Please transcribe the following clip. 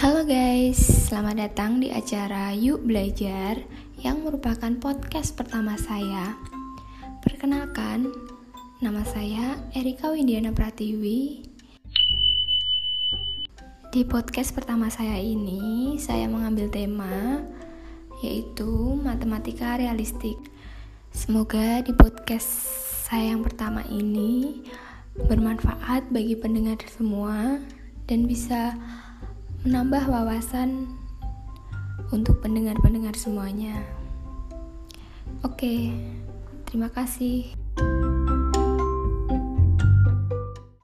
Halo guys, selamat datang di acara Yuk Belajar yang merupakan podcast pertama saya. Perkenalkan, nama saya Erika Windiana Pratiwi. Di podcast pertama saya ini, saya mengambil tema yaitu matematika realistik. Semoga di podcast saya yang pertama ini bermanfaat bagi pendengar semua dan bisa menambah wawasan untuk pendengar-pendengar semuanya. Oke, terima kasih.